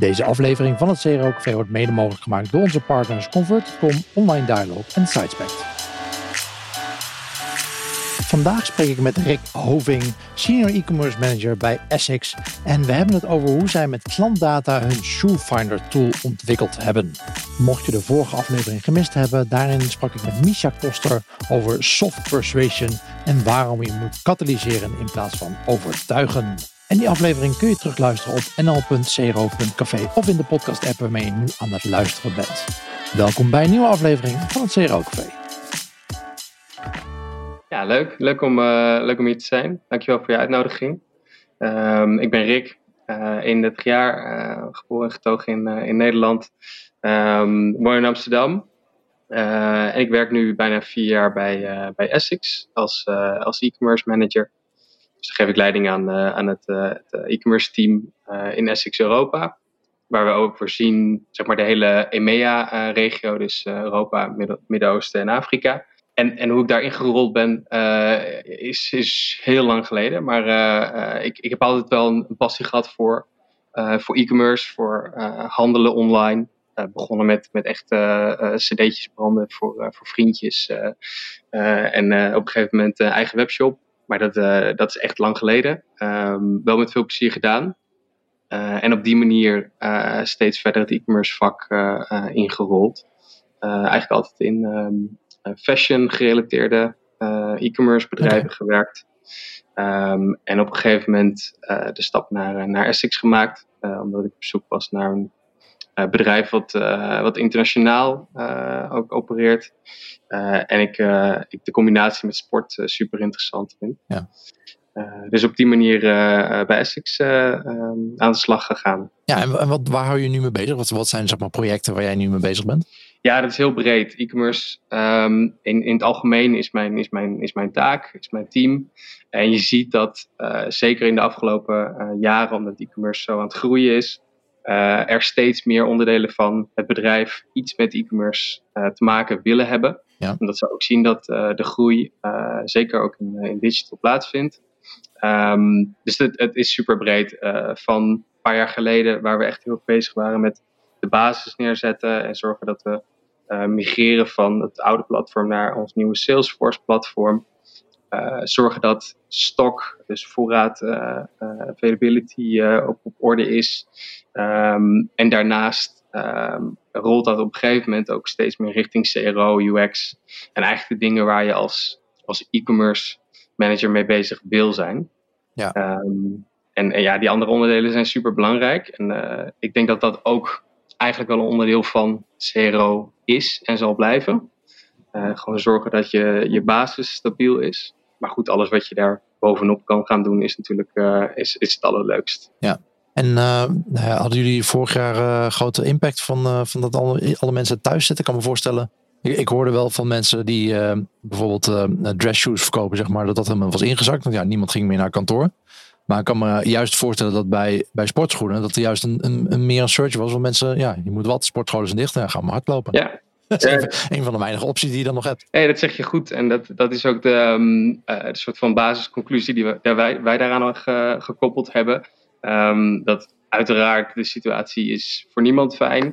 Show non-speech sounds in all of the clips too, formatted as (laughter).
Deze aflevering van het CRO Café wordt mede mogelijk gemaakt door onze partners Convert.com, Online Dialog en Sidespect. Vandaag spreek ik met Rick Hoving, Senior E-Commerce Manager bij Essex. En we hebben het over hoe zij met klantdata hun Shoefinder tool ontwikkeld hebben. Mocht je de vorige aflevering gemist hebben, daarin sprak ik met Misha Koster over soft persuasion en waarom je moet katalyseren in plaats van overtuigen. En die aflevering kun je terugluisteren op nl.cro.café of in de podcast app waarmee je nu aan het luisteren bent. Welkom bij een nieuwe aflevering van het CRO Café. Ja, leuk. Leuk om, uh, leuk om hier te zijn. Dankjewel voor je uitnodiging. Um, ik ben Rick, uh, 31 jaar, uh, geboren en getogen in, in Nederland. Um, woon in Amsterdam. en ik werk nu bijna vier jaar bij, bij Essex als, als e-commerce manager. Dus geef ik leiding aan, aan het, het e-commerce team in Essex Europa. Waar we ook voorzien zeg maar, de hele EMEA-regio, dus Europa, Midden-Oosten en Afrika. En, en hoe ik daarin gerold ben, is, is heel lang geleden. Maar ik, ik heb altijd wel een, passie gehad voor, voor e-commerce, voor handelen online. begonnen met, met echt cd'tjes branden voor, voor vriendjes. en op een gegeven moment eigen webshop. Maar dat, dat is echt lang geleden. Um, wel met veel plezier gedaan. en op die manier steeds verder het e-commerce vak ingerold. eigenlijk altijd in, um, eh, fashion gerelateerde eh, e-commerce bedrijven gewerkt. Um, en op een gegeven moment de stap naar, naar Essex gemaakt. Omdat ik op zoek was naar een bedrijf wat, wat internationaal ook opereert. en ik, ik de combinatie met sport super interessant vind. Ja. dus op die manier bij Essex um, aan de slag gegaan. Ja, en, wat, waar hou je nu mee bezig? Wat, wat zijn zeg maar, projecten waar jij nu mee bezig bent? Ja, dat is heel breed. E-commerce um, in, in het algemeen is mijn, is, mijn, is mijn taak, is mijn team. En je ziet dat uh, zeker in de afgelopen uh, jaren, omdat e-commerce zo aan het groeien is, uh, er steeds meer onderdelen van het bedrijf iets met e-commerce te maken willen hebben. Ja. Omdat ze ook zien dat de groei zeker ook in, in digital plaatsvindt. Um, dus het, het, is super breed. van een paar jaar geleden, waar we echt heel bezig waren met de basis neerzetten en zorgen dat we migreren van het oude platform naar ons nieuwe Salesforce platform. Uh, zorgen dat stok, dus voorraad, uh, availability op, op orde is. Um, en daarnaast um, rolt dat op een gegeven moment ook steeds meer richting CRO, UX. En eigenlijk de dingen waar je als, als e-commerce manager mee bezig wil zijn. Ja. Um, en, en, ja, die andere onderdelen zijn super belangrijk. En ik denk dat dat ook eigenlijk wel een onderdeel van CRO is en zal blijven. Uh, gewoon zorgen dat je, je basis stabiel is. Maar goed, alles wat je daar bovenop kan gaan doen is natuurlijk uh, is, is het allerleukst. Ja. En uh, hadden jullie vorig jaar grote impact van, van dat alle, alle mensen thuis zitten? Ik kan me voorstellen. Ik, ik hoorde wel van mensen die bijvoorbeeld shoes verkopen, zeg maar, dat dat helemaal was ingezakt. Want ja, niemand ging meer naar kantoor. Maar ik kan me juist voorstellen dat bij, bij sportschoenen dat er juist een, een, een meer een search was. Want mensen, ja, je moet wat, sportscholen zijn dicht en gaan maar hardlopen. Ja. Dat is een, van de weinige opties die je dan nog hebt. Hey, dat zeg je goed. En dat, dat is ook de, um, uh, de soort van basisconclusie die we, wij, wij daaraan gekoppeld hebben. Um, dat uiteraard de situatie is voor niemand fijn.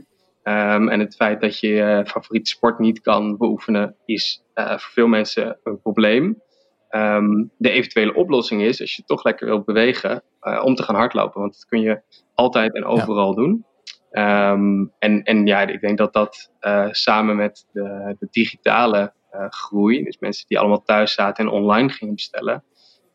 Um, en het feit dat je je favoriete sport niet kan beoefenen is uh, voor veel mensen een probleem. Um, de eventuele oplossing is, als je toch lekker wilt bewegen, uh, om te gaan hardlopen. Want dat kun je altijd en overal doen. Um, en, en ja, ik denk dat dat uh, samen met de, de digitale uh, groei, dus mensen die allemaal thuis zaten en online gingen bestellen,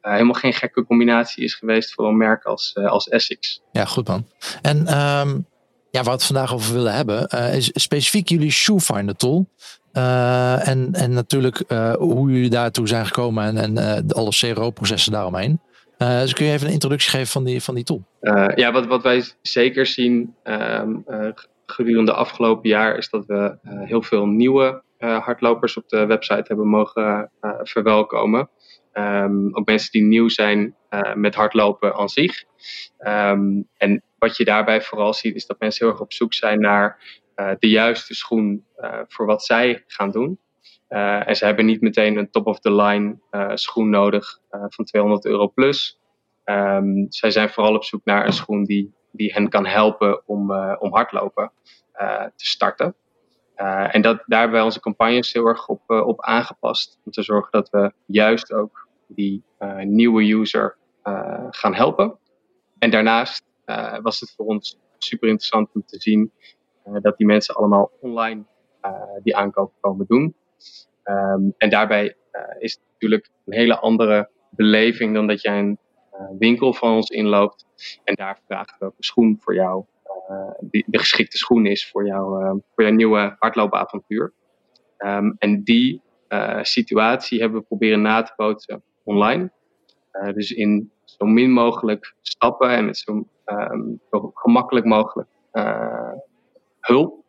helemaal geen gekke combinatie is geweest voor een merk als, als Essex. Ja, goed man. En um, ja, waar we het vandaag over willen hebben, is specifiek jullie Shoefinder tool. Uh, en, en natuurlijk hoe jullie daartoe zijn gekomen en, en alle CRO-processen daaromheen. Dus kun je even een introductie geven van die, van die tool? ja, wat, wat wij zeker zien um, gedurende de afgelopen jaar is dat we heel veel nieuwe hardlopers op de website hebben mogen verwelkomen. Um, ook mensen die nieuw zijn met hardlopen aan zich. Um, en wat je daarbij vooral ziet is dat mensen heel erg op zoek zijn naar de juiste schoen voor wat zij gaan doen. Uh, en ze hebben niet meteen een top-of-the-line schoen nodig van 200 euro plus. Um, zij zijn vooral op zoek naar een schoen die die hen kan helpen om, om hardlopen te starten. en dat, daar hebben wij onze campagnes heel erg op, op aangepast. Om te zorgen dat we juist ook die nieuwe user gaan helpen. En daarnaast was het voor ons super interessant om te zien dat die mensen allemaal online die aankoop komen doen. Ehm, en daarbij is het natuurlijk een hele andere beleving dan dat jij een uh, winkel van ons inloopt en daar vraagt welke schoen voor jou uh, die, de geschikte schoen is voor, jou, uh, voor jouw nieuwe hardloopavontuur. Um, en die situatie hebben we proberen na te bootsen online. dus in zo min mogelijk stappen en met zo, um, zo gemakkelijk mogelijk hulp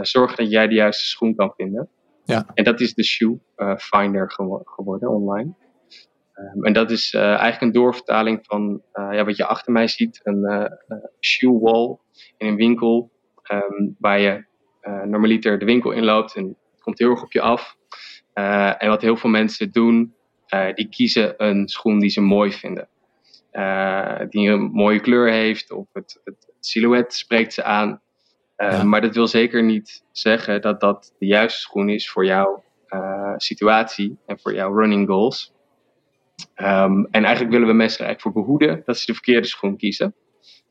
zorgen dat jij de juiste schoen kan vinden. Ja. En dat is de Shoe Finder geworden online. Um, en dat is uh, eigenlijk een doorvertaling van uh, ja, wat je achter mij ziet, een shoe wall in een winkel, um, waar je normaliter de winkel inloopt en het komt heel erg op je af. en wat heel veel mensen doen, die kiezen een schoen die ze mooi vinden. die een mooie kleur heeft of het, het, silhouet spreekt ze aan. Ja. Maar dat wil zeker niet zeggen dat dat de juiste schoen is voor jouw situatie en voor jouw running goals. Um, en eigenlijk willen we mensen er eigenlijk voor behoeden dat ze de verkeerde schoen kiezen.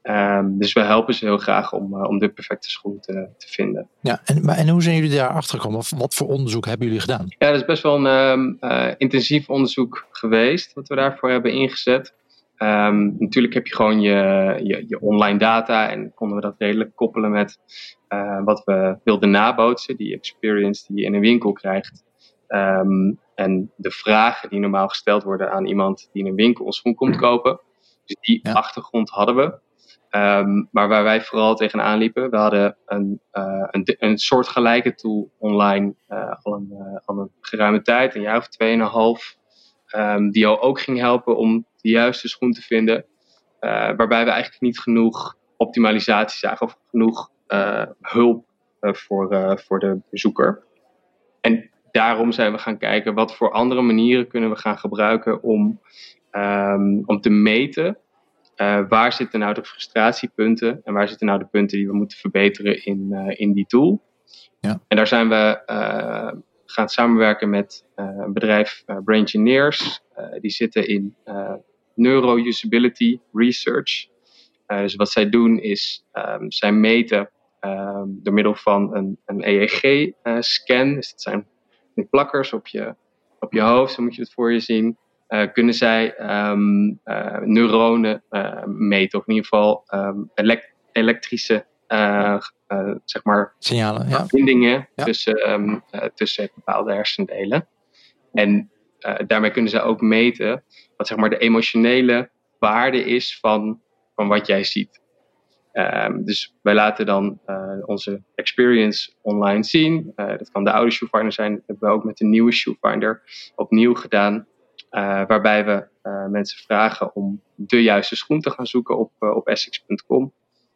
Um, dus we helpen ze heel graag om, uh, om de perfecte schoen te, te vinden. Ja, en, maar, en hoe zijn jullie daar achter gekomen? Of wat voor onderzoek hebben jullie gedaan? Ja, dat is best wel een um, uh, intensief onderzoek geweest, wat we daarvoor hebben ingezet. Natuurlijk heb je gewoon je, je, je, online data en konden we dat redelijk koppelen met uh, wat we wilden nabootsen, die experience die je in een winkel krijgt. Um, en de vragen die normaal gesteld worden aan iemand die in een winkel een schoen komt kopen. Dus die achtergrond hadden we. Um, maar waar wij vooral tegenaan liepen, we hadden een, uh, een, een soortgelijke tool online uh, al, een, al een geruime tijd, een jaar of tweeënhalf, um, die jou ook ging helpen om de juiste schoen te vinden. waarbij we eigenlijk niet genoeg optimalisatie zagen of genoeg hulp voor, voor de bezoeker. En daarom zijn we gaan kijken wat voor andere manieren kunnen we gaan gebruiken om, um, om te meten uh, waar zitten nou de frustratiepunten en waar zitten nou de punten die we moeten verbeteren in, uh, in die tool. Ja. En daar zijn we uh, gaan samenwerken met een bedrijf Brain Engineers. die zitten in neuro-usability research. dus wat zij doen is, um, zij meten um, door middel van een, een EEG-scan. dus dat zijn die plakkers op je, op je hoofd, zo moet je het voor je zien. Uh, kunnen zij um, uh, neuronen uh, meten, of in ieder geval elek elektrische zeg maar signalen, ja. verbindingen ja. Tussen, tussen bepaalde hersendelen. En daarmee kunnen zij ook meten wat zeg maar de emotionele waarde is van, van wat jij ziet. Um, dus wij laten dan uh, onze experience online zien. Uh, dat kan de oude Shoefinder zijn. Dat hebben we ook met de nieuwe Shoefinder opnieuw gedaan. Uh, waarbij we mensen vragen om de juiste schoen te gaan zoeken op, op essex.com.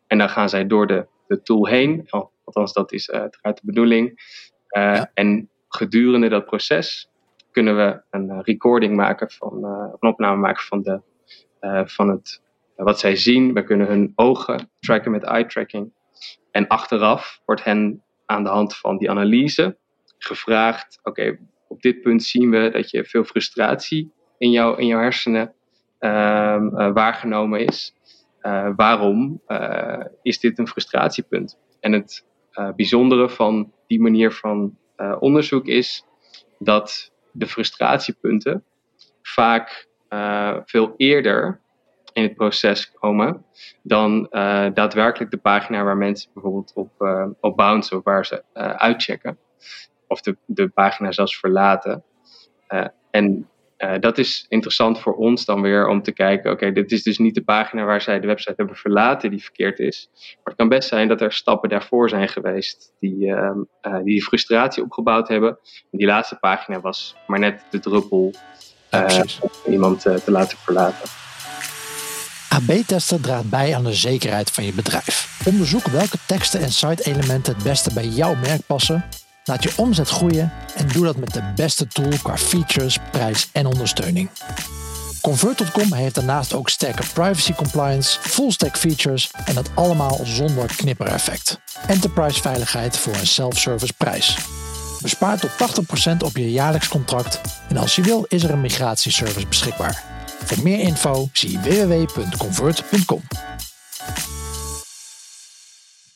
En dan gaan zij door de, de tool heen. Althans, dat is uiteraard de bedoeling. Ja. En gedurende dat proces kunnen we een recording maken van, een opname maken van, de, van het wat zij zien. We kunnen hun ogen tracken met eye tracking. En achteraf wordt hen aan de hand van die analyse gevraagd: oké, op dit punt zien we dat je veel frustratie in, jou, in jouw hersenen uh, waargenomen is. Waarom is dit een frustratiepunt? En het bijzondere van die manier van onderzoek is dat de frustratiepunten vaak veel eerder in het proces komen dan uh, daadwerkelijk de pagina waar mensen bijvoorbeeld op, uh, op bouncen of waar ze uitchecken. Of de, de pagina zelfs verlaten. en dat is interessant voor ons dan weer om te kijken, oké, dit is dus niet de pagina waar zij de website hebben verlaten die verkeerd is. Maar het kan best zijn dat er stappen daarvoor zijn geweest die ehm, die, die frustratie opgebouwd hebben. En die laatste pagina was maar net de druppel om iemand te laten verlaten. AB-tester draagt bij aan de zekerheid van je bedrijf. Onderzoek welke teksten en site-elementen het beste bij jouw merk passen. Laat je omzet groeien en doe dat met de beste tool qua features, prijs en ondersteuning. Convert.com heeft daarnaast ook sterke privacy compliance, full stack features en dat allemaal zonder knippereffect. Enterprise veiligheid voor een self-service prijs. Bespaar tot 80% op je jaarlijks contract en als je wil is er een migratieservice beschikbaar. Voor meer info zie www.convert.com.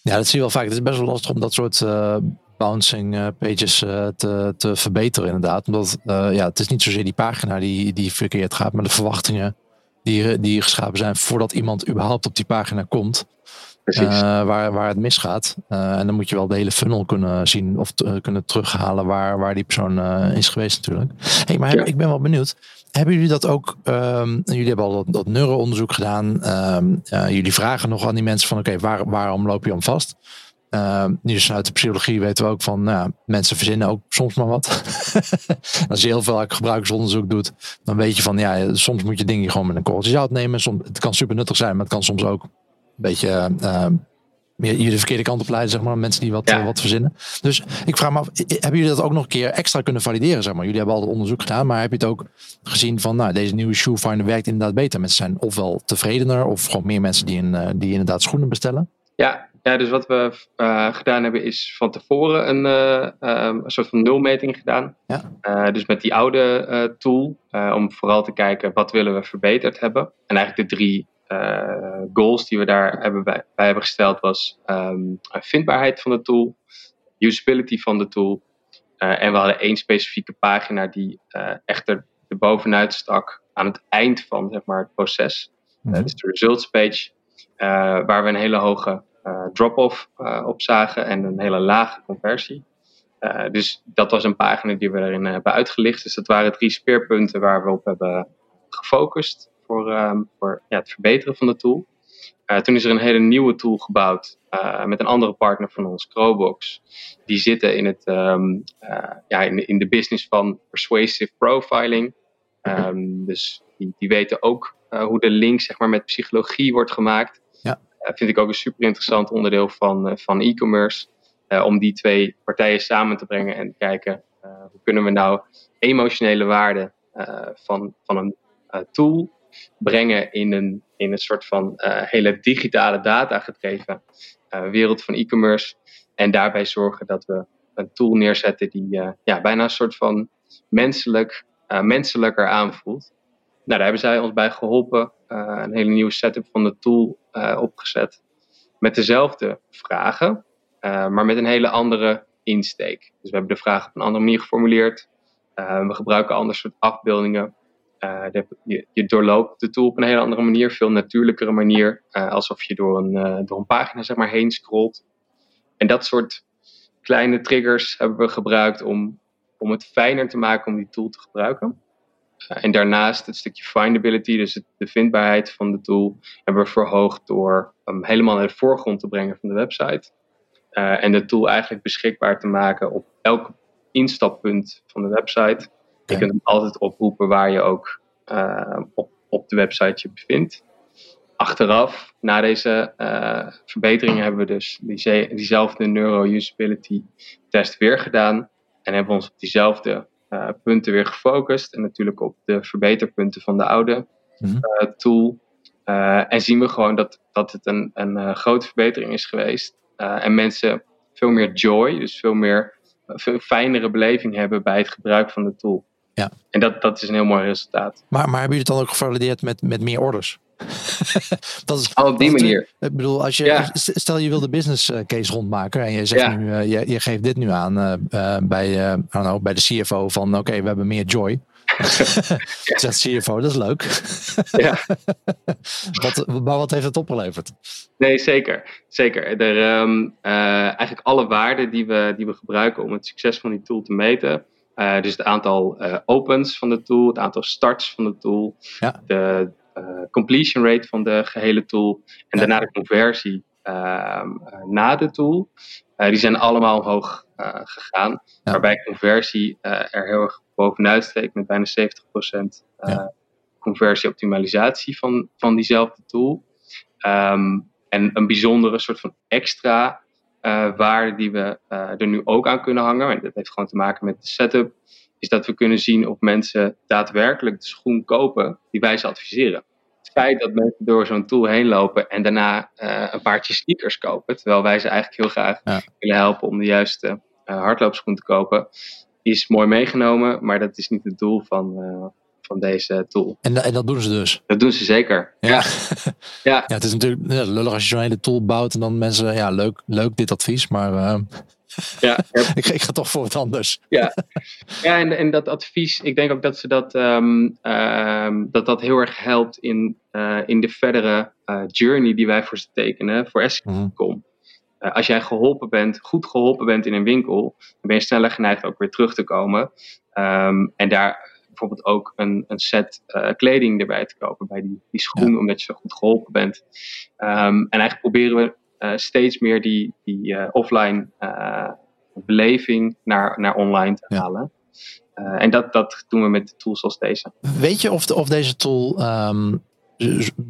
Ja, dat zie je wel vaak. Het is best wel lastig om dat soort uh, bouncing uh, pages uh, te, te verbeteren inderdaad. Omdat ja, het is niet zozeer die pagina die, die verkeerd gaat, maar de verwachtingen die, die geschapen zijn voordat iemand überhaupt op die pagina komt. waar, waar het misgaat. en dan moet je wel de hele funnel kunnen zien of kunnen terughalen waar, waar die persoon is geweest natuurlijk. Hey, maar ik ben wel benieuwd. Hebben jullie dat ook? Um, jullie hebben al dat, dat neuroonderzoek gedaan. Um, uh, jullie vragen nog aan die mensen van oké, okay, waar, waarom loop je om vast? Uh, dus uit de psychologie weten we ook van nou, mensen verzinnen ook soms maar wat. (laughs) Als je heel veel gebruikersonderzoek doet, dan weet je van ja, soms moet je dingen gewoon met een korreltje zout nemen. Soms, het kan super nuttig zijn, maar het kan soms ook een beetje uh, je de verkeerde kant op leiden, zeg maar. Mensen die wat, ja. wat verzinnen. Dus ik vraag me af, hebben jullie dat ook nog een keer extra kunnen valideren, zeg maar? Jullie hebben al het onderzoek gedaan, maar heb je het ook gezien van, nou, deze nieuwe Shoefinder werkt inderdaad beter. Mensen zijn ofwel tevredener of gewoon meer mensen die, in, die inderdaad schoenen bestellen? Ja, ja dus wat we uh, gedaan hebben is van tevoren een, uh, um, een soort van nulmeting gedaan. Ja. Uh, dus met die oude tool, om vooral te kijken wat willen we verbeterd hebben. En eigenlijk de drie goals die we daar hebben bij, bij hebben gesteld was um, vindbaarheid van de tool, usability van de tool. En we hadden één specifieke pagina die uh, echt er, bovenuit stak aan het eind van zeg maar, het proces. Mm -hmm. dus de results page, waar we een hele hoge drop-off op zagen en een hele lage conversie. dus dat was een pagina die we erin hebben uitgelicht. Dus dat waren drie speerpunten waar we op hebben gefocust voor, um, voor ja, het verbeteren van de tool. Toen is er een hele nieuwe tool gebouwd met een andere partner van ons, Crowbox. Die zitten in, het, uh, ja, in, de business van persuasive profiling. Um, dus die, die weten ook hoe de link zeg maar, met psychologie wordt gemaakt. Ja. vind ik ook een super interessant onderdeel van, van e-commerce. om die twee partijen samen te brengen en kijken hoe kunnen we nou emotionele waarde van, van een tool brengen in een, in een soort van hele digitale data gedreven wereld van e-commerce. En daarbij zorgen dat we een tool neerzetten die ja, bijna een soort van menselijk, menselijker aanvoelt. Nou, daar hebben zij ons bij geholpen. een hele nieuwe setup van de tool opgezet. Met dezelfde vragen, maar met een hele andere insteek. Dus we hebben de vraag op een andere manier geformuleerd. we gebruiken ander soort afbeeldingen. Je, je, doorloopt de tool op een hele andere manier, veel natuurlijkere manier, alsof je door een, door een pagina zeg maar, heen scrolt. En dat soort kleine triggers hebben we gebruikt om, om het fijner te maken om die tool te gebruiken. En daarnaast het stukje findability, dus het, de vindbaarheid van de tool, hebben we verhoogd door hem helemaal naar de voorgrond te brengen van de website. en de tool eigenlijk beschikbaar te maken op elk instappunt van de website. Je kunt hem altijd oproepen waar je ook uh, op, op de website je bevindt. Achteraf, na deze uh, verbeteringen, hebben we dus die, diezelfde neuro-usability test weer gedaan. En hebben we ons op diezelfde punten weer gefocust. En natuurlijk op de verbeterpunten van de oude mm -hmm. tool. en zien we gewoon dat, dat het een, een grote verbetering is geweest. en mensen veel meer joy, dus veel meer veel fijnere beleving hebben bij het gebruik van de tool. Ja. En dat, dat is een heel mooi resultaat. Maar, maar hebben jullie het dan ook gevalideerd met, met meer orders? (laughs) dat is, oh, op die manier. Ik bedoel, als je, stel je wil de business eh, case rondmaken en je zegt ja. nu, uh, je, je, geeft dit nu aan uh, bij, know, bij de CFO van oké, okay, we hebben meer joy. (laughs) (laughs) Zegt CFO, dat is leuk. ja. wat, maar wat heeft het opgeleverd? Nee, zeker. Zeker. Er, um, eigenlijk alle waarden die we, die we gebruiken om het succes van die tool te meten, uh, dus het aantal uh, opens van de tool, het aantal starts van de tool, ja. de uh, completion rate van de gehele tool en ja. daarna de conversie ehm, na de tool. die zijn allemaal omhoog gegaan, ja. waarbij conversie er heel erg bovenuit steekt met bijna 70% conversieoptimalisatie van, van diezelfde tool. Um, en een bijzondere soort van extra uh, waarde die we uh, er nu ook aan kunnen hangen. En dat heeft gewoon te maken met de setup is dat we kunnen zien of mensen daadwerkelijk de schoen kopen die wij ze adviseren. Het feit dat mensen door zo'n tool heen lopen en daarna uh, een paardje sneakers kopen, terwijl wij ze eigenlijk heel graag willen helpen om de juiste uh, hardloopschoen te kopen, is mooi meegenomen, maar dat is niet het doel van, uh, van deze tool. En, en, dat doen ze dus? Dat doen ze zeker. Ja, ja. (laughs) ja. het is natuurlijk lullig als je zo'n hele tool bouwt en dan mensen, ja, leuk, leuk dit advies, maar uh, (laughs) ja, ik, ik, ga toch voor wat anders. Ja, (laughs) ja en, en dat advies, ik denk ook dat ze dat, um, um, dat, dat heel erg helpt in, uh, in de verdere uh, journey die wij voor ze tekenen, voor Escom. Mm uh, als jij geholpen bent, goed geholpen bent in een winkel, dan ben je sneller geneigd ook weer terug te komen. Um, en daar bijvoorbeeld ook een, een set uh, kleding erbij te kopen bij die, die schoen, ja. omdat je zo goed geholpen bent. Um, en eigenlijk proberen we steeds meer die, die offline beleving naar, naar online te halen. en dat, dat doen we met tools als deze. Weet je of, de, of deze tool um,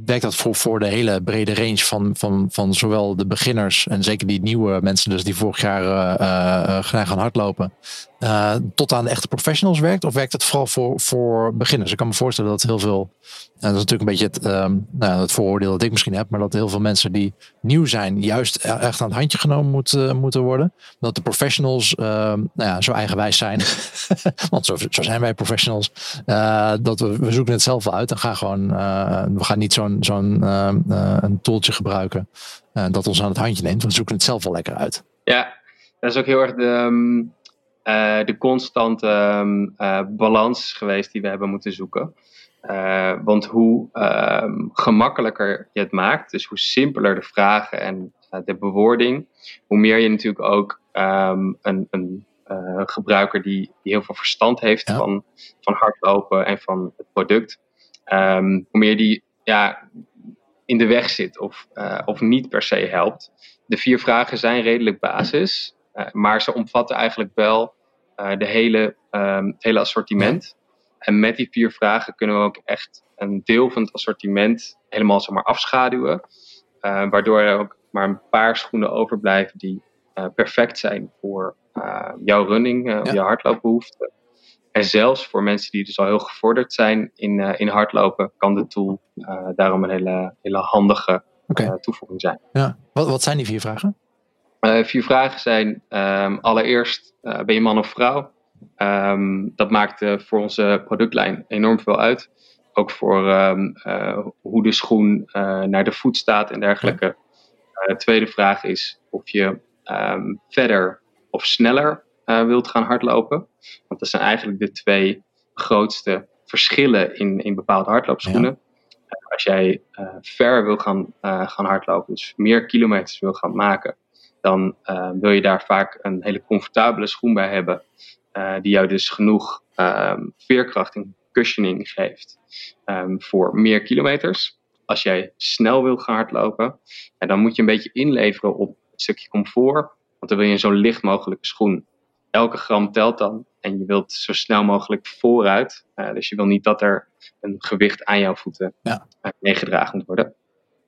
werkt dat voor, voor de hele brede range van, van, van zowel de beginners en zeker die nieuwe mensen dus die vorig jaar uh, uh, gaan hardlopen, uh, tot aan de echte professionals werkt? Of werkt het vooral voor, voor beginners? Ik kan me voorstellen dat heel veel, en dat is natuurlijk een beetje het, um, nou, het vooroordeel dat ik misschien heb, maar dat heel veel mensen die nieuw zijn, juist echt aan het handje genomen moet, moeten worden. Dat de professionals uh, nou ja, zo eigenwijs zijn, (laughs) want zo, zo, zijn wij professionals, dat we, we zoeken het zelf wel uit en gaan gewoon, we gaan niet zo'n zo'n een tooltje gebruiken dat ons aan het handje neemt. We zoeken het zelf wel lekker uit. Ja, dat is ook heel erg de. Um uh, de constante uh, balans geweest die we hebben moeten zoeken. Uh, want hoe gemakkelijker je het maakt, dus hoe simpeler de vragen en de bewoording, hoe meer je natuurlijk ook um, een, een gebruiker die, die, heel veel verstand heeft ja. van, van hardlopen en van het product, hoe meer die ja, in de weg zit of, of niet per se helpt. De vier vragen zijn redelijk basis. Uh, maar ze omvatten eigenlijk wel uh, de hele, um, het hele assortiment. En met die vier vragen kunnen we ook echt een deel van het assortiment helemaal zomaar afschaduwen. Waardoor er ook maar een paar schoenen overblijven die perfect zijn voor jouw running, ja. je hardloopbehoeften. En zelfs voor mensen die dus al heel gevorderd zijn in, in hardlopen, kan de tool daarom een hele, hele handige okay. toevoeging zijn. Ja. Wat, wat zijn die vier vragen? Vier vragen zijn um, allereerst, ben je man of vrouw? Um, dat maakt voor onze productlijn enorm veel uit. Ook voor um, hoe de schoen naar de voet staat en dergelijke. De tweede vraag is of je verder of sneller wilt gaan hardlopen. Want dat zijn eigenlijk de twee grootste verschillen in, in bepaalde hardloopschoenen. Ja. Als jij ver wil gaan, gaan hardlopen, dus meer kilometers wil gaan maken, dan uh, wil je daar vaak een hele comfortabele schoen bij hebben. Uh, die jou dus genoeg um, veerkracht en cushioning geeft um, voor meer kilometers. Als jij snel wil gaan hardlopen, en dan moet je een beetje inleveren op het stukje comfort. Want dan wil je een zo licht mogelijke schoen. Elke gram telt dan. En je wilt zo snel mogelijk vooruit. Uh, dus je wil niet dat er een gewicht aan jouw voeten ja. meegedragen moet worden.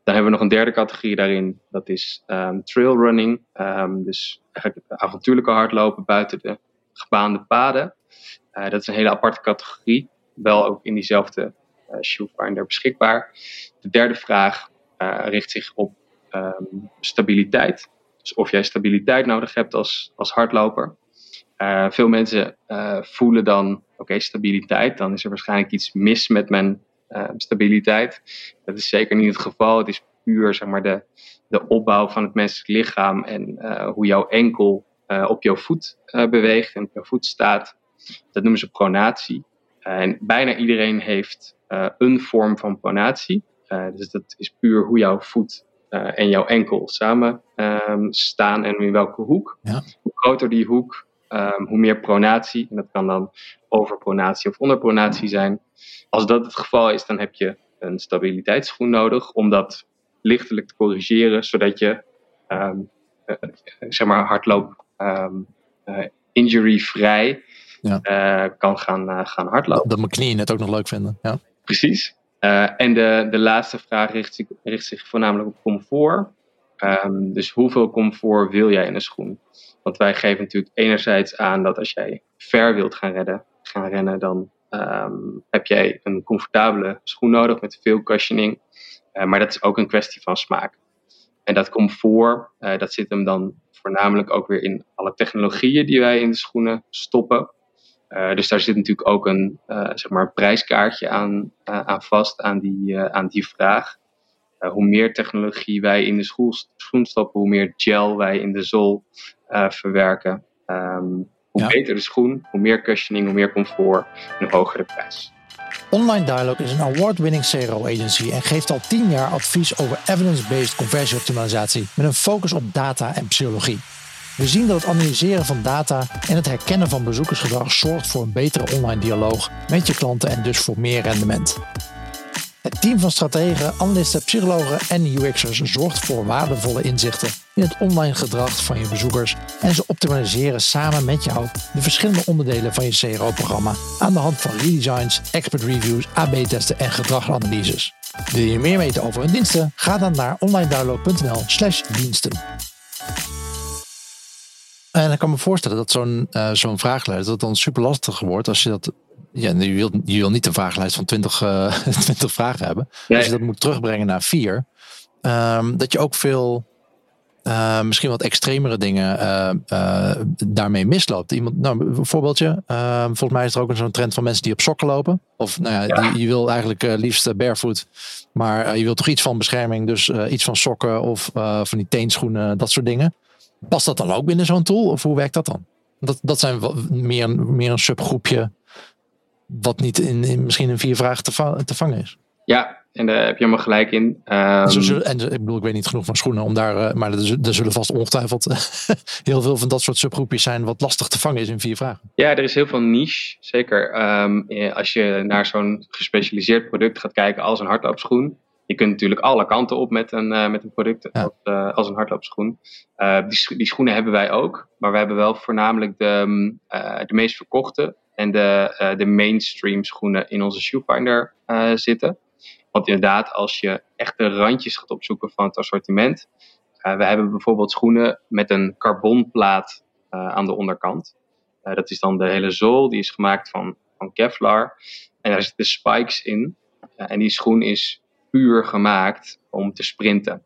Dan hebben we nog een derde categorie daarin. Dat is um, trailrunning. Um, dus eigenlijk avontuurlijke hardlopen buiten de gebaande paden. Uh, dat is een hele aparte categorie. Wel ook in diezelfde uh, shoefinder beschikbaar. De derde vraag richt zich op um, stabiliteit. Dus of jij stabiliteit nodig hebt als, als hardloper. Veel mensen voelen dan, oké, okay, stabiliteit, dan is er waarschijnlijk iets mis met mijn uh, stabiliteit. Dat is zeker niet het geval. Het is puur zeg maar, de, de opbouw van het menselijk lichaam en hoe jouw enkel op jouw voet beweegt en op jouw voet staat. Dat noemen ze pronatie. en bijna iedereen heeft een vorm van pronatie. dus dat is puur hoe jouw voet en jouw enkel samen um, staan en in welke hoek. Ja. Hoe groter die hoek, um, hoe meer pronatie. En dat kan dan overpronatie of onderpronatie zijn. Als dat het geval is, dan heb je een stabiliteitsschoen nodig om dat lichtelijk te corrigeren, zodat je um, uh, zeg maar hardloop um, uh, injury-vrij ja. uh, kan gaan, gaan hardlopen. Dat mijn knieën het ook nog leuk vinden. Ja. Precies. en de, de laatste vraag richt zich, richt zich voornamelijk op comfort. Um, dus hoeveel comfort wil jij in een schoen? Want wij geven natuurlijk enerzijds aan dat als jij ver wilt gaan gaan rennen, dan ehm, heb jij een comfortabele schoen nodig met veel cushioning. maar dat is ook een kwestie van smaak. En dat comfort, dat zit hem dan voornamelijk ook weer in alle technologieën die wij in de schoenen stoppen. Uh, dus daar zit natuurlijk ook een uh, zeg maar prijskaartje aan, uh, aan vast, aan die, aan die vraag. Hoe meer technologie wij in de schoen, schoen stoppen, hoe meer gel wij in de zool verwerken. Um, hoe ja. beter de schoen, hoe meer cushioning, hoe meer comfort en hoe hoger de prijs. Online Dialogue is een award-winning CRO agency en geeft al 10 jaar advies over evidence-based conversieoptimalisatie met een focus op data en psychologie. We zien dat het analyseren van data en het herkennen van bezoekersgedrag zorgt voor een betere online dialoog met je klanten en dus voor meer rendement. Het team van strategen, analisten, psychologen en UX'ers zorgt voor waardevolle inzichten in het online gedrag van je bezoekers en ze optimaliseren samen met jou de verschillende onderdelen van je CRO-programma aan de hand van redesigns, expert reviews, AB-testen en gedragsanalyses. Wil je meer weten over hun diensten? Ga dan naar onlinedialog.nl/diensten. En ik kan me voorstellen dat zo'n uh, zo'n vragenlijst dat dan super lastig wordt als je dat. Ja, je wil, je wil niet een vragenlijst van 20, uh, 20 vragen hebben. Als je dat moet terugbrengen naar vier. Um, dat je ook veel, uh, misschien wat extremere dingen uh, daarmee misloopt. Iemand, nou, een voorbeeldje. Ehm, volgens mij is er ook zo'n trend van mensen die op sokken lopen. Of nou ja, ja. Die, je wil eigenlijk liefst barefoot. Maar je wilt toch iets van bescherming. Dus iets van sokken of van die teenschoenen, dat soort dingen. Past dat dan ook binnen zo'n tool of hoe werkt dat dan? Dat, dat zijn meer, meer een subgroepje wat niet in, in misschien in vier vragen te, te, vangen is. Ja, en daar heb je helemaal gelijk in. Um, en ik bedoel, ik weet niet genoeg van schoenen om daar, uh, maar er, er, zullen vast ongetwijfeld (laughs) heel veel van dat soort subgroepjes zijn wat lastig te vangen is in vier vragen. Ja, er is heel veel niche. Zeker um, als je naar zo'n gespecialiseerd product gaat kijken als een hardloopschoen je kunt natuurlijk alle kanten op met een, uh, met een product als, uh, als, een hardloopschoen. Die, die, schoenen hebben wij ook, maar we hebben wel voornamelijk de, mm, de meest verkochte en de, de mainstream schoenen in onze shoefinder zitten. Want inderdaad, als je echt de randjes gaat opzoeken van het assortiment. we hebben bijvoorbeeld schoenen met een carbonplaat aan de onderkant. dat is dan de hele zool, die is gemaakt van, van Kevlar. En daar zitten spikes in. en die schoen is puur gemaakt om te sprinten.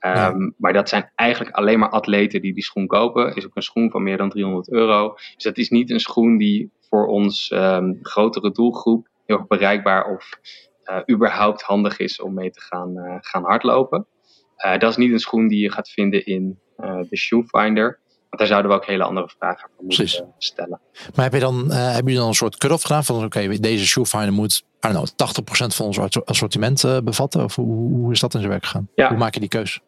Um, Maar dat zijn eigenlijk alleen maar atleten die die schoen kopen. Is ook een schoen van meer dan 300 euro. Dus dat is niet een schoen die voor ons um, grotere doelgroep heel erg bereikbaar of uh, überhaupt handig is om mee te gaan, uh, gaan hardlopen. Uh, dat is niet een schoen die je gaat vinden in de Shoefinder. Want daar zouden we ook hele andere vragen voor moeten stellen. Maar heb je dan, heb je dan een soort cut-off gedaan van oké, deze shoefinder moet I don't know, 80% van ons assortiment bevatten? Of hoe, hoe, is dat in zijn werk gegaan? Ja. Hoe maak je die keus?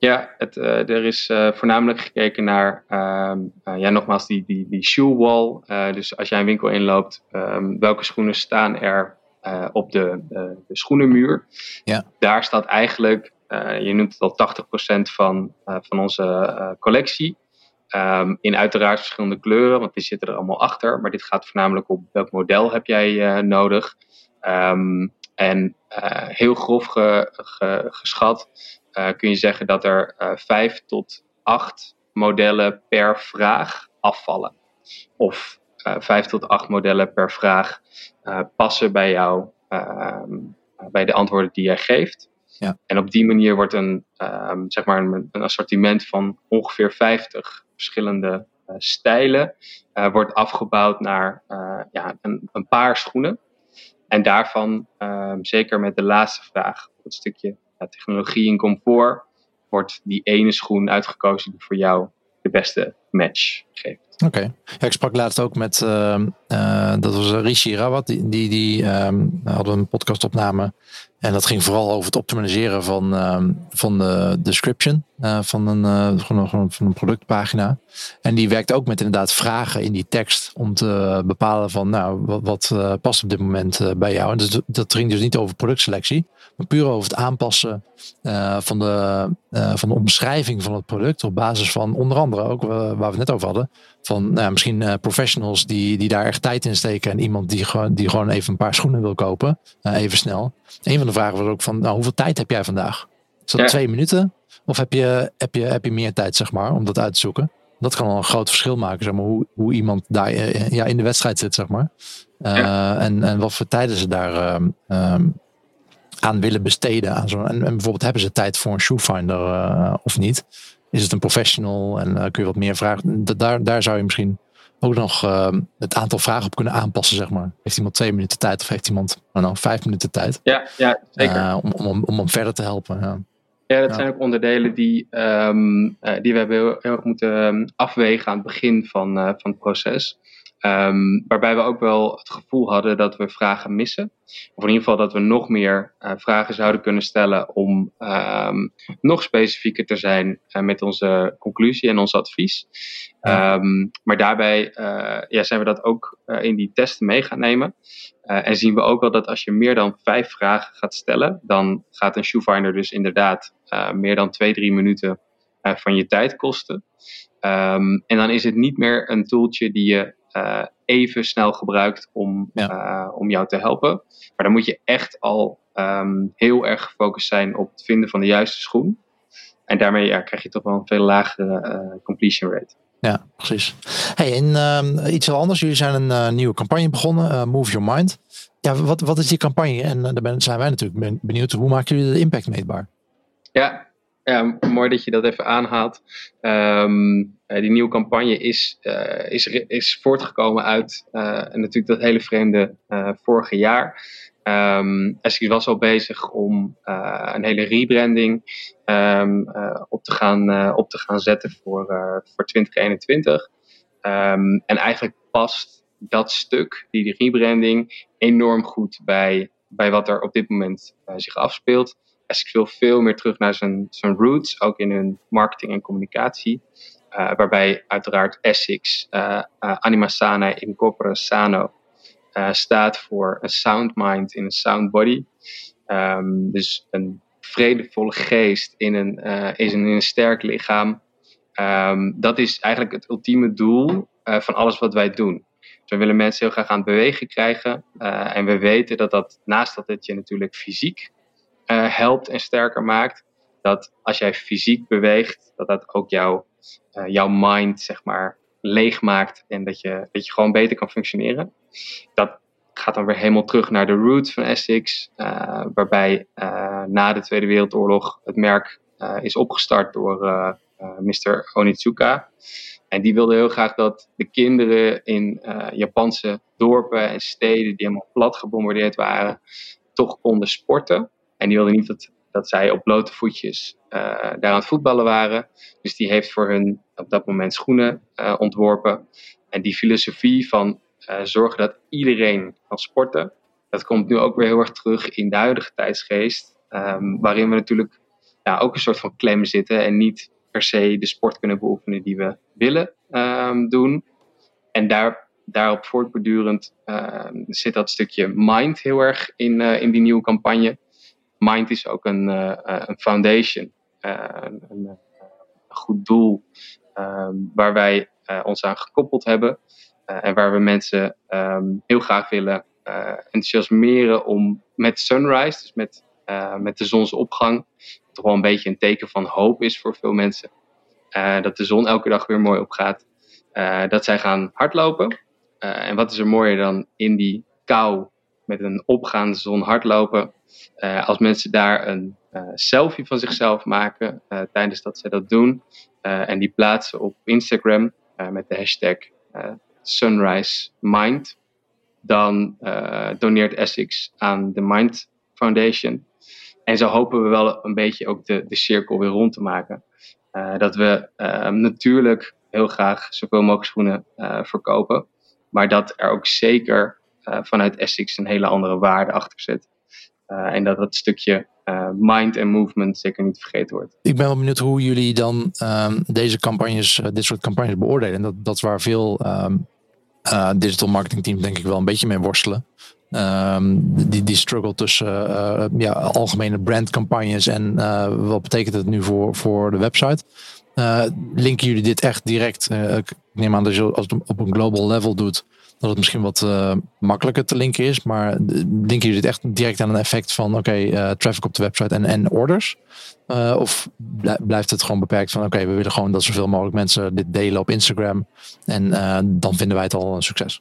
Ja, het, uh, er is voornamelijk gekeken naar, ehm, ja, nogmaals, die, die, die shoe wall. dus als jij een winkel inloopt, um, welke schoenen staan er op de, de schoenenmuur? Ja. Daar staat eigenlijk, je noemt het al 80% van, van onze collectie. Um, in uiteraard verschillende kleuren, want die zitten er allemaal achter. Maar dit gaat voornamelijk op welk model heb jij nodig. Um, en heel grof ge, ge, geschat kun je zeggen dat er vijf tot acht modellen per vraag afvallen. Of vijf tot acht modellen per vraag passen bij jou, ehm, bij de antwoorden die jij geeft. Ja. En op die manier wordt een, zeg maar een, een assortiment van ongeveer 50 verschillende uh, stijlen uh, wordt afgebouwd naar uh, ja, een, een, paar schoenen. En daarvan, ehm, zeker met de laatste vraag, het stukje technologie en comfort, wordt die ene schoen uitgekozen die voor jou de beste match geeft. Oké. Ik sprak laatst ook met, uh, uh, dat was Rishi Rawat, die, die, die um, hadden een podcastopname. En dat ging vooral over het optimaliseren van, um, van de description uh, van, een, van, een, van een productpagina. En die werkt ook met inderdaad vragen in die tekst om te bepalen van nou, wat, wat past op dit moment bij jou. En dus, dat ging dus niet over productselectie, maar puur over het aanpassen van, de, van de omschrijving van het product op basis van onder andere ook we het net over hadden, van nou, misschien uh, professionals die, die daar echt tijd in steken. En iemand die gewoon, die gewoon even een paar schoenen wil kopen. Uh, even snel. Een van de vragen was ook van, nou, hoeveel tijd heb jij vandaag? Is dat twee minuten? Of heb je, heb, je, heb je meer tijd, zeg maar, om dat uit te zoeken? dat kan al een groot verschil maken, zeg maar, hoe, hoe iemand daar ja, in de wedstrijd zit, zeg maar. en, en wat voor tijden ze daar ehm, ehm, aan willen besteden. Aan zo, en, en, bijvoorbeeld hebben ze tijd voor een shoefinder of niet? Is het een professional en kun je wat meer vragen? Daar, daar zou je misschien ook nog ehm, het aantal vragen op kunnen aanpassen, zeg maar. Heeft iemand twee minuten tijd of heeft iemand nou, vijf minuten tijd? Ja, ja zeker. Uh, om, om, om hem verder te helpen. Ja, ja dat zijn ook onderdelen die, um, uh, die we hebben heel, heel erg moeten ehm, afwegen aan het begin van, van het proces. Um, waarbij we ook wel het gevoel hadden dat we vragen missen. Of in ieder geval dat we nog meer uh, vragen zouden kunnen stellen om um, nog specifieker te zijn uh, met onze conclusie en ons advies. Um, maar daarbij uh, ja, zijn we dat ook in die testen mee gaan nemen. en zien we ook wel dat als je meer dan vijf vragen gaat stellen, dan gaat een shoefinder dus inderdaad meer dan twee, drie minuten van je tijd kosten. en dan is het niet meer een tooltje die je uh, even snel gebruikt om, ja. uh, om jou te helpen. Maar dan moet je echt al um, heel erg gefocust zijn op het vinden van de juiste schoen. En daarmee ja, krijg je toch wel een veel lagere uh, completion rate. Ja, precies. Hey, en uh, iets heel anders. Jullie zijn een nieuwe campagne begonnen, Move Your Mind. Ja, wat, wat is die campagne? En daar zijn wij natuurlijk benieuwd. Hoe maken jullie de impact meetbaar? Ja, ja, mooi dat je dat even aanhaalt. Um, die nieuwe campagne is, uh, is, is voortgekomen uit uh, natuurlijk dat hele vreemde vorige jaar. Um, Essex was al bezig om een hele rebranding um, op, te gaan, op te gaan zetten voor, voor 2021. en eigenlijk past dat stuk, die rebranding, enorm goed bij, bij wat er op dit moment zich afspeelt. Essex wil veel meer terug naar zijn, zijn roots, ook in hun marketing en communicatie. Uh, waarbij uiteraard Essex, uh, Anima Sana in corpore sano, staat voor een sound mind in een sound body. Um, dus een vredevolle geest in een, is in een sterk lichaam. Um, dat is eigenlijk het ultieme doel van alles wat wij doen. Dus we willen mensen heel graag aan het bewegen krijgen. en we weten dat dat naast dat het je natuurlijk fysiek uh, helpt en sterker maakt. Dat als jij fysiek beweegt, dat dat ook jouw, uh, jouw mind, zeg maar, leeg maakt. En dat je, dat je gewoon beter kan functioneren. Dat gaat dan weer helemaal terug naar de roots van Essex. Uh, waarbij na de Tweede Wereldoorlog het merk is opgestart door Mr. Onitsuka. En die wilde heel graag dat de kinderen in Japanse dorpen en steden die helemaal plat gebombardeerd waren, toch konden sporten. En die wilde niet dat, dat zij op blote voetjes uh, daar aan het voetballen waren. Dus die heeft voor hun op dat moment schoenen uh, ontworpen. En die filosofie van uh, zorgen dat iedereen kan sporten, dat komt nu ook weer heel erg terug in de huidige tijdsgeest. Um, waarin we natuurlijk ja, ook een soort van klem zitten en niet per se de sport kunnen beoefenen die we willen um, doen. En daar, daarop voortbordurend uh, zit dat stukje mind heel erg in, in die nieuwe campagne. Mind is ook een, uh, een foundation, uh, een, een, goed doel um, waar wij ons aan gekoppeld hebben en waar we mensen um, heel graag willen enthousiasmeren om met sunrise, dus met, met de zonsopgang, toch wel een beetje een teken van hoop is voor veel mensen. dat de zon elke dag weer mooi opgaat. dat zij gaan hardlopen. en wat is er mooier dan in die kou met een opgaande zon hardlopen. Uh, als mensen daar een uh, selfie van zichzelf maken uh, tijdens dat ze dat doen en die plaatsen op Instagram met de hashtag Sunrise Mind, dan doneert Essex aan de Mind Foundation. En zo hopen we wel een beetje ook de, de cirkel weer rond te maken. dat we natuurlijk heel graag zoveel mogelijk schoenen verkopen, maar dat er ook zeker vanuit Essex een hele andere waarde achter zit. Uh, en dat dat stukje uh, mind en movement zeker niet vergeten wordt. Ik ben wel benieuwd hoe jullie dan um, deze campagnes, dit soort campagnes beoordelen. En dat, dat is waar veel um, digital marketing teams denk ik wel een beetje mee worstelen. Um, die, die struggle tussen ja, algemene brandcampagnes en wat betekent het nu voor, voor de website. Linken jullie dit echt direct? ik neem aan dat je als het op een global level doet, dat het misschien wat makkelijker te linken is. Maar denken jullie het echt direct aan een effect van oké, traffic op de website en, en orders? of blijft het gewoon beperkt van oké, we willen gewoon dat zoveel mogelijk mensen dit delen op Instagram. En dan vinden wij het al een succes.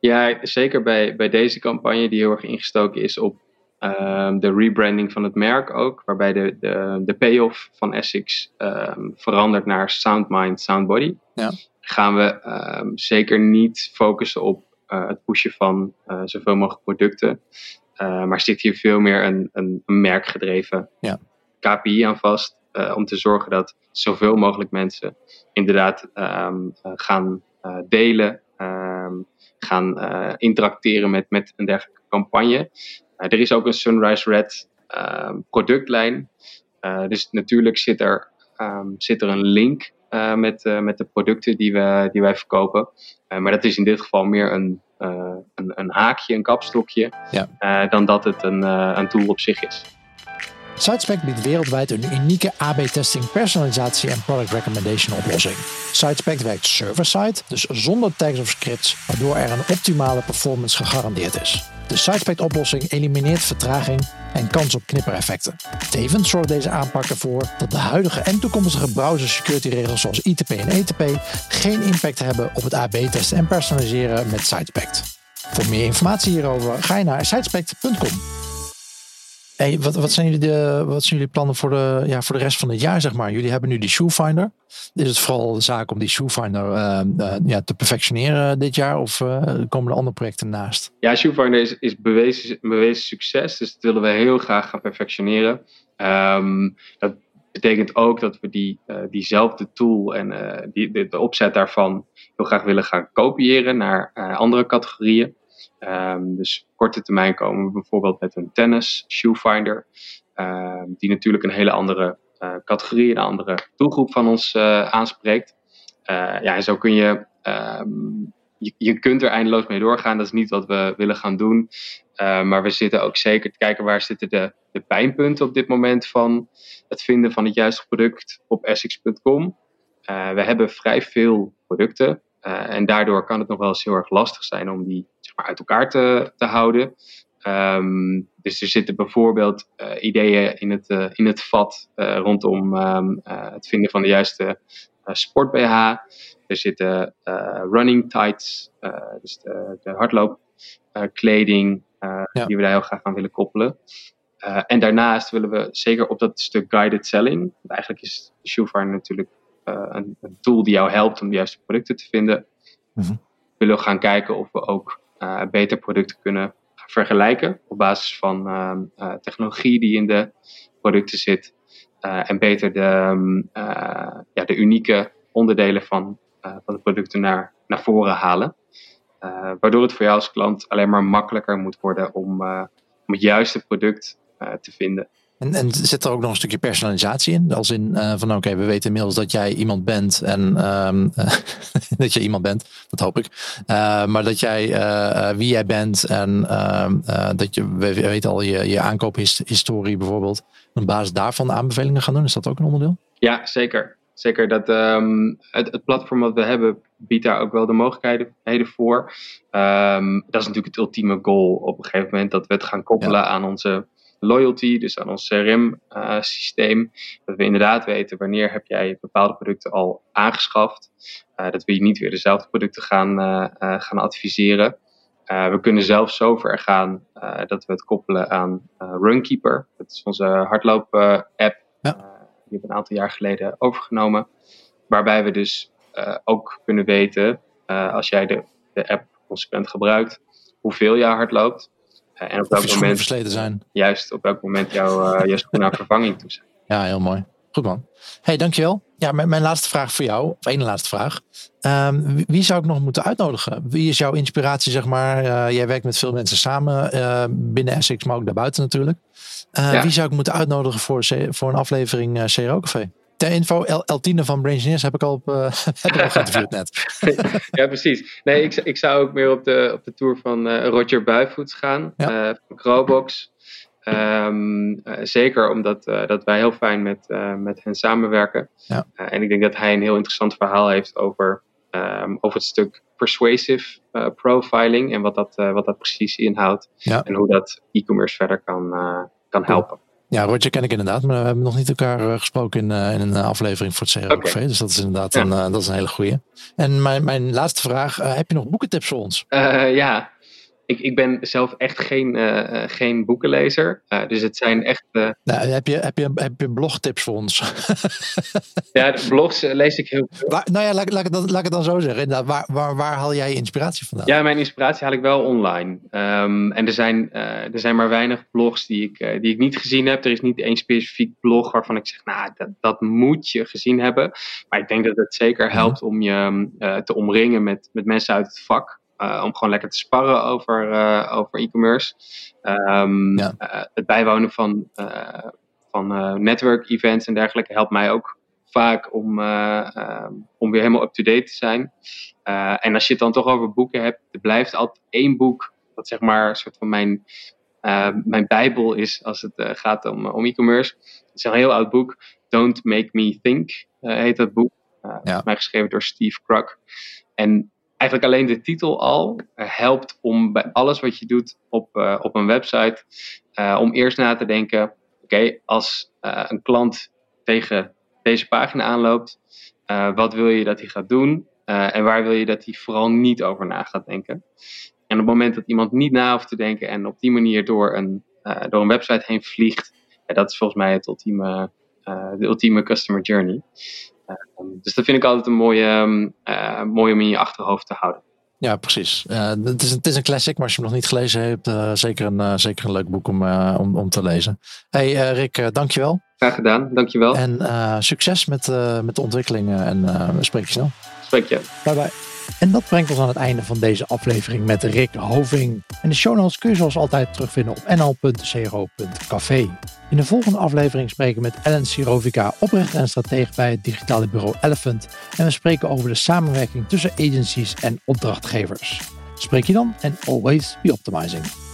Ja, zeker bij, bij deze campagne die heel erg ingestoken is op Ehm, de rebranding van het merk ook, waarbij de, de, de payoff van Essex um, verandert naar Sound Mind, Sound Body. Ja. Gaan we ehm, zeker niet focussen op uh, het pushen van uh, zoveel mogelijk producten. Uh, maar zit hier veel meer een, een, een merkgedreven ja. KPI aan vast. om te zorgen dat zoveel mogelijk mensen inderdaad gaan delen, gaan interacteren met, met een dergelijke campagne. Eh, er is ook een Sunrise Red ehm, productlijn. Eh, dus natuurlijk zit er, ehm, zit er een link eh, met, met de producten die, we, die wij verkopen. maar dat is in dit geval meer een, een, een, haakje, een kapstokje, ja. dan dat het een, een tool op zich is. SiteSpec biedt wereldwijd een unieke AB-testing, personalisatie en product recommendation oplossing. SiteSpec werkt server-side, dus zonder tags of scripts, waardoor er een optimale performance gegarandeerd is. De SiteSpec-oplossing elimineert vertraging en kans op knippereffecten. Tevens zorgt deze aanpak ervoor dat de huidige en toekomstige browser security regels zoals ITP en ETP geen impact hebben op het AB-testen en personaliseren met SiteSpec. Voor meer informatie hierover ga je naar sitespect.com. Wat, wat, zijn jullie de, wat zijn jullie plannen voor de, ja, voor de rest van het jaar, zeg maar? Jullie hebben nu die Shoefinder. Is het vooral de zaak om die Shoefinder uh, ja, te perfectioneren dit jaar? Of komen er andere projecten naast? Ja, Shoefinder is, is bewezen, succes. Dus dat willen we heel graag gaan perfectioneren. Um, dat betekent ook dat we die, diezelfde tool en die, de, de, opzet daarvan heel graag willen gaan kopiëren naar andere categorieën. Um, dus korte termijn komen we bijvoorbeeld met een tennis shoefinder, uh, die natuurlijk een hele andere uh, categorie, een andere doelgroep van ons uh, aanspreekt. Eh, ja, en zo kun je, um, je, je kunt er eindeloos mee doorgaan. Dat is niet wat we willen gaan doen. maar we zitten ook zeker te kijken waar zitten de, de pijnpunten op dit moment van het vinden van het juiste product op Essex.com. we hebben vrij veel producten. Uh, en daardoor kan het nog wel eens heel erg lastig zijn om die zeg maar, uit elkaar te, te houden. Um, dus er zitten bijvoorbeeld uh, ideeën in het, uh, in het vat rondom um, het vinden van de juiste sport BH. Er zitten running tights, dus de, de hardloopkleding, ja. die we daar heel graag aan willen koppelen. en daarnaast willen we zeker op dat stuk guided selling. Eigenlijk is de Shoefinder natuurlijk eh, een, een, tool die jou helpt om de juiste producten te vinden. Mhm. We willen gaan kijken of we ook uh, beter producten kunnen vergelijken op basis van ehm, eh, technologie die in de producten zit. en beter de, ehm, ja, de unieke onderdelen van, van de producten naar, naar voren halen. waardoor het voor jou als klant alleen maar makkelijker moet worden om, om het juiste product te vinden. En, en zit er ook nog een stukje personalisatie in? Als in uh, van oké, we weten inmiddels dat jij iemand bent en um, (laughs) dat je iemand bent, dat hoop ik. Uh, maar dat jij uh, wie jij bent en ehm, dat je, we weten al je, je aankoophistorie bijvoorbeeld. Op basis daarvan aanbevelingen gaan doen, is dat ook een onderdeel? Ja, zeker. Zeker. Dat, um, het, het, platform wat we hebben biedt daar ook wel de mogelijkheden voor. dat is natuurlijk het ultieme goal op een gegeven moment dat we het gaan koppelen aan onze loyalty, dus aan ons CRM-systeem. Eh, dat we inderdaad weten wanneer heb jij bepaalde producten al aangeschaft. Uh, dat we je niet weer dezelfde producten gaan, uh, gaan adviseren. we kunnen zelfs zover gaan dat we het koppelen aan Runkeeper. Dat is onze hardloop-app. Ja. die hebben we een aantal jaar geleden overgenomen. Waarbij we dus ook kunnen weten, als jij de, de app consequent gebruikt, hoeveel jij hardloopt. Eh, en op welk moment versleten zijn. Juist op welk moment jouw, uh, schoenen naar vervanging toe zijn. (laughs) Ja, heel mooi. Goed man. Hey, dankjewel. Ja, mijn, mijn laatste vraag voor jou, of één laatste vraag. Um, wie, zou ik nog moeten uitnodigen? Wie is jouw inspiratie, zeg maar? Uh, jij werkt met veel mensen samen uh, binnen Essex, maar ook daarbuiten natuurlijk. Uh, ja. Wie zou ik moeten uitnodigen voor, voor een aflevering CRO Café? Ter info, El, Tine van Brain heb ik al op, uh, (laughs) heb ik al geïnterviewd net. (laughs) ja, precies. Nee, ik, ik zou ook meer op de, op de tour van uh, Roger Buivoets gaan, ja. uh, van Crowbox. Um, zeker omdat dat wij heel fijn met, met hen samenwerken. Ja. en ik denk dat hij een heel interessant verhaal heeft over, um, over het stuk persuasive profiling en wat dat, wat dat precies inhoudt. En hoe dat e-commerce verder kan, kan helpen. Ja, Roger ken ik inderdaad, maar we hebben nog niet elkaar gesproken in, in een aflevering voor het CRO Café. Dus dat is inderdaad een, dat is een hele goede. En mijn, mijn laatste vraag, heb je nog boekentips voor ons? ja, ik, ik ben zelf echt geen, uh, geen boekenlezer. Uh, dus het zijn echt. Uh... Nou, heb, je, heb, je, heb je blogtips voor ons? (laughs) ja, de blogs lees ik heel veel. Waar, nou ja, laat, laat, ik het, laat ik het dan zo zeggen. Waar, waar, waar haal jij je inspiratie vandaan? Ja, mijn inspiratie haal ik wel online. Um, en er zijn, er zijn maar weinig blogs die ik, die ik niet gezien heb. Er is niet één specifiek blog waarvan ik zeg, nou, dat, dat moet je gezien hebben. Maar ik denk dat het zeker mhm. helpt om je te omringen met, met mensen uit het vak. Uh, om gewoon lekker te sparren over, uh, over e-commerce. Um, ja. uh, het bijwonen van, van network-events en dergelijke helpt mij ook vaak om, ehm, om weer helemaal up-to-date te zijn. en als je het dan toch over boeken hebt, er blijft altijd één boek dat zeg maar een soort van mijn, mijn bijbel is als het gaat om, om e-commerce. Het is een heel oud boek. Don't Make Me Think heet dat boek. Ja. Mij geschreven door Steve Krug. En eigenlijk alleen de titel al helpt om bij alles wat je doet op, uh, op een website, uh, om eerst na te denken: oké, als een klant tegen deze pagina aanloopt, wat wil je dat hij gaat doen en waar wil je dat hij vooral niet over na gaat denken? En op het moment dat iemand niet na hoeft te denken en op die manier door een, door een website heen vliegt, dat is volgens mij het ultieme, de ultieme customer journey. Ehm, dus dat vind ik altijd een mooie, um, mooie om in je achterhoofd te houden. Ja, precies. Uh, het, is, het is een classic, maar als je hem nog niet gelezen hebt, uh, zeker, een, uh, zeker een leuk boek om, om, om te lezen. Hey Rick, dankjewel. Graag gedaan, dankjewel. En succes met, met de ontwikkelingen en we spreken je snel. Spreek je. Bye bye. En dat brengt ons aan het einde van deze aflevering met Rick Hoving. En de show notes kun je zoals altijd terugvinden op nl.cro.café. In de volgende aflevering spreken we met Ellen Sirovica, oprichter en stratege bij het digitale bureau Elephant. En we spreken over de samenwerking tussen agencies en opdrachtgevers. Spreek je dan en always be optimizing.